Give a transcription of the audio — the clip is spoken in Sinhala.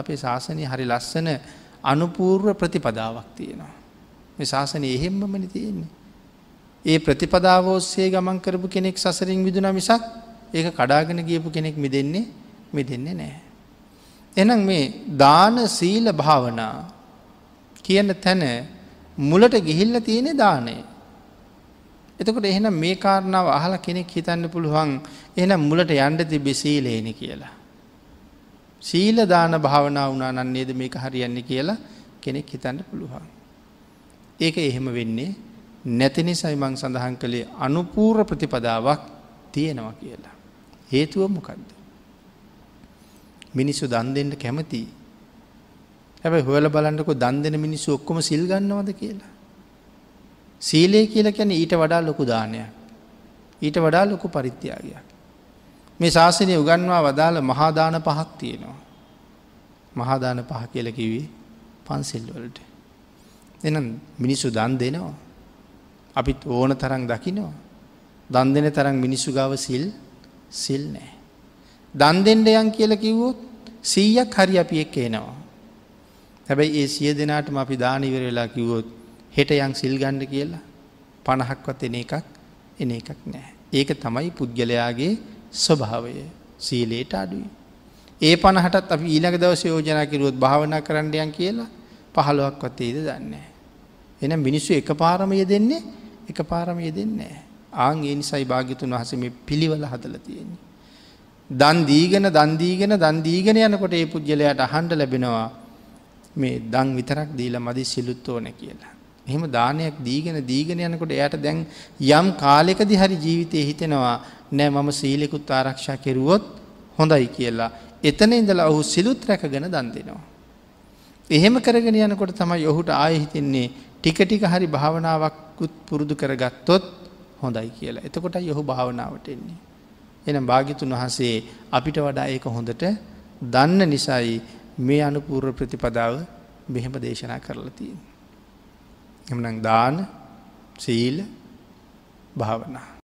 අපේ ශාසනය හරි ලස්සන අනුපූර්ව ප්‍රතිපදාවක් තියෙනවා. මේ ශාසනය එහෙම්මමනි තියෙන්නේ. ඒ ප්‍රතිපදාව ඔස්සේ ගමන් කරපු කෙනෙක් සසරින් විදුන මිසක් ඒක කඩාගෙන ගියපු කෙනෙක් මිදෙන්නේ මිදෙන්නේ නෑ. එනම් මේ දාන සීල භාවනා කියන තැන මුලට ගිහිල්ල තියෙන දානය. එතකොට එහෙනම් මේ කාරණාව අහල කෙනෙක් හිතන්න පුළුවන් එනම් මුලට යන්ඩ තිබෙ සීලේන කියලා. සීල දාන භාවනා වනා නන්නේද මේක හරියන්නේ කියලා කෙනෙක් හිතන්න පුළුවන්. ඒක එහෙම වෙන්නේ නැති නිසයි මං සඳහන් කළේ අනුපූර්ව ප්‍රතිපදාවක් තියෙනවා කියලා. හේතුව මොකක්ද. මිනිස්සු දන් දෙන්න කැමති. හැබැයි හොල බලන්නකො දන් දෙන මිනිස්සු ඔක්කොම සිල් ගන්නවද කියලා. සීලය කියල කැන ඊට වඩා ලොකු දානයක්. ඊට වඩා ලොකු පරිත්‍යාගයක්. මේ ශාසනය උගන්වා වදාළ මහාදාන පහක් තියෙනවා. මහාදාන පහ කියල කිවී පන්සිල්වලට. එනම් මිනිස්සු දන් දෙනවා. අපිත් ඕන තරම් දකිනවා. දන් දෙන තරම් මිනිස්සු ගාව සිල් සිල් නෑ. දන් දෙන්ඩ යන් කියල කිව්වොත් සීයක් හරි අපි එක් එනවා. හැබැයි ඒ සිය දෙනාටම අපි දානිවර වෙලා කිව්වොත් හෙට යං සිල් ගණ්ඩ කියලා පණහක්වත් එන එකක් එන එකක් නෑ. ඒක තමයි පුද්ගලයාගේ ස්වභාවය සීලේට අඩුයි. ඒ පණහටත් අපි ඊළඟ දවස යෝජනා කිරුවොත් භාවනා කරන්නයන් කියලා පහළුවක්වත් ඒද දන්නේ. එන මිනිස්සු එක පාරමය දෙන්නේ එක පාරමය දෙන්නේ. ආං ඒ නිසයි භාගිතුන් වහස මේ පිළිවල හදල තියෙන්නේ. දන් දීගෙන දන්දීගෙන දන්දීගෙන යනකොට ඒ පුද්ගලයට අහන්ඩ ලැබෙනවා මේ දං විතරක් දීල මදි සිලුත් ඕන කියලා. එහෙම දානයක් දීගෙන දීගෙන යනකොට එයට දැන් යම් කාලෙකදි හරි ජීවිතය හිතෙනවා නෑ මම සීලෙකුත් ආරක්ෂා කෙරුවොත් හොඳයි කියලා. එතන ඉඳලා ඔහු සිලුත් රැකගෙන දන් දෙනවා. එහෙම කරගෙන යනකොට තමයි ඔහුට ආය හිතෙන්නේ ටික ටික හරි භාවනාවක්කුත් පුරුදු කරගත්තොත් හොඳයි කියලා. එතකොට යොහු භාවනාවට එන්නේ. එනම් භාගිතුන් වහසේ අපිට වඩා ඒක හොඳට දන්න නිසයි මේ අනුපූර්ව ප්‍රතිපදාව මෙහෙම දේශනා කරලා තියෙන්. එමනම් දාන සීල භාවනා.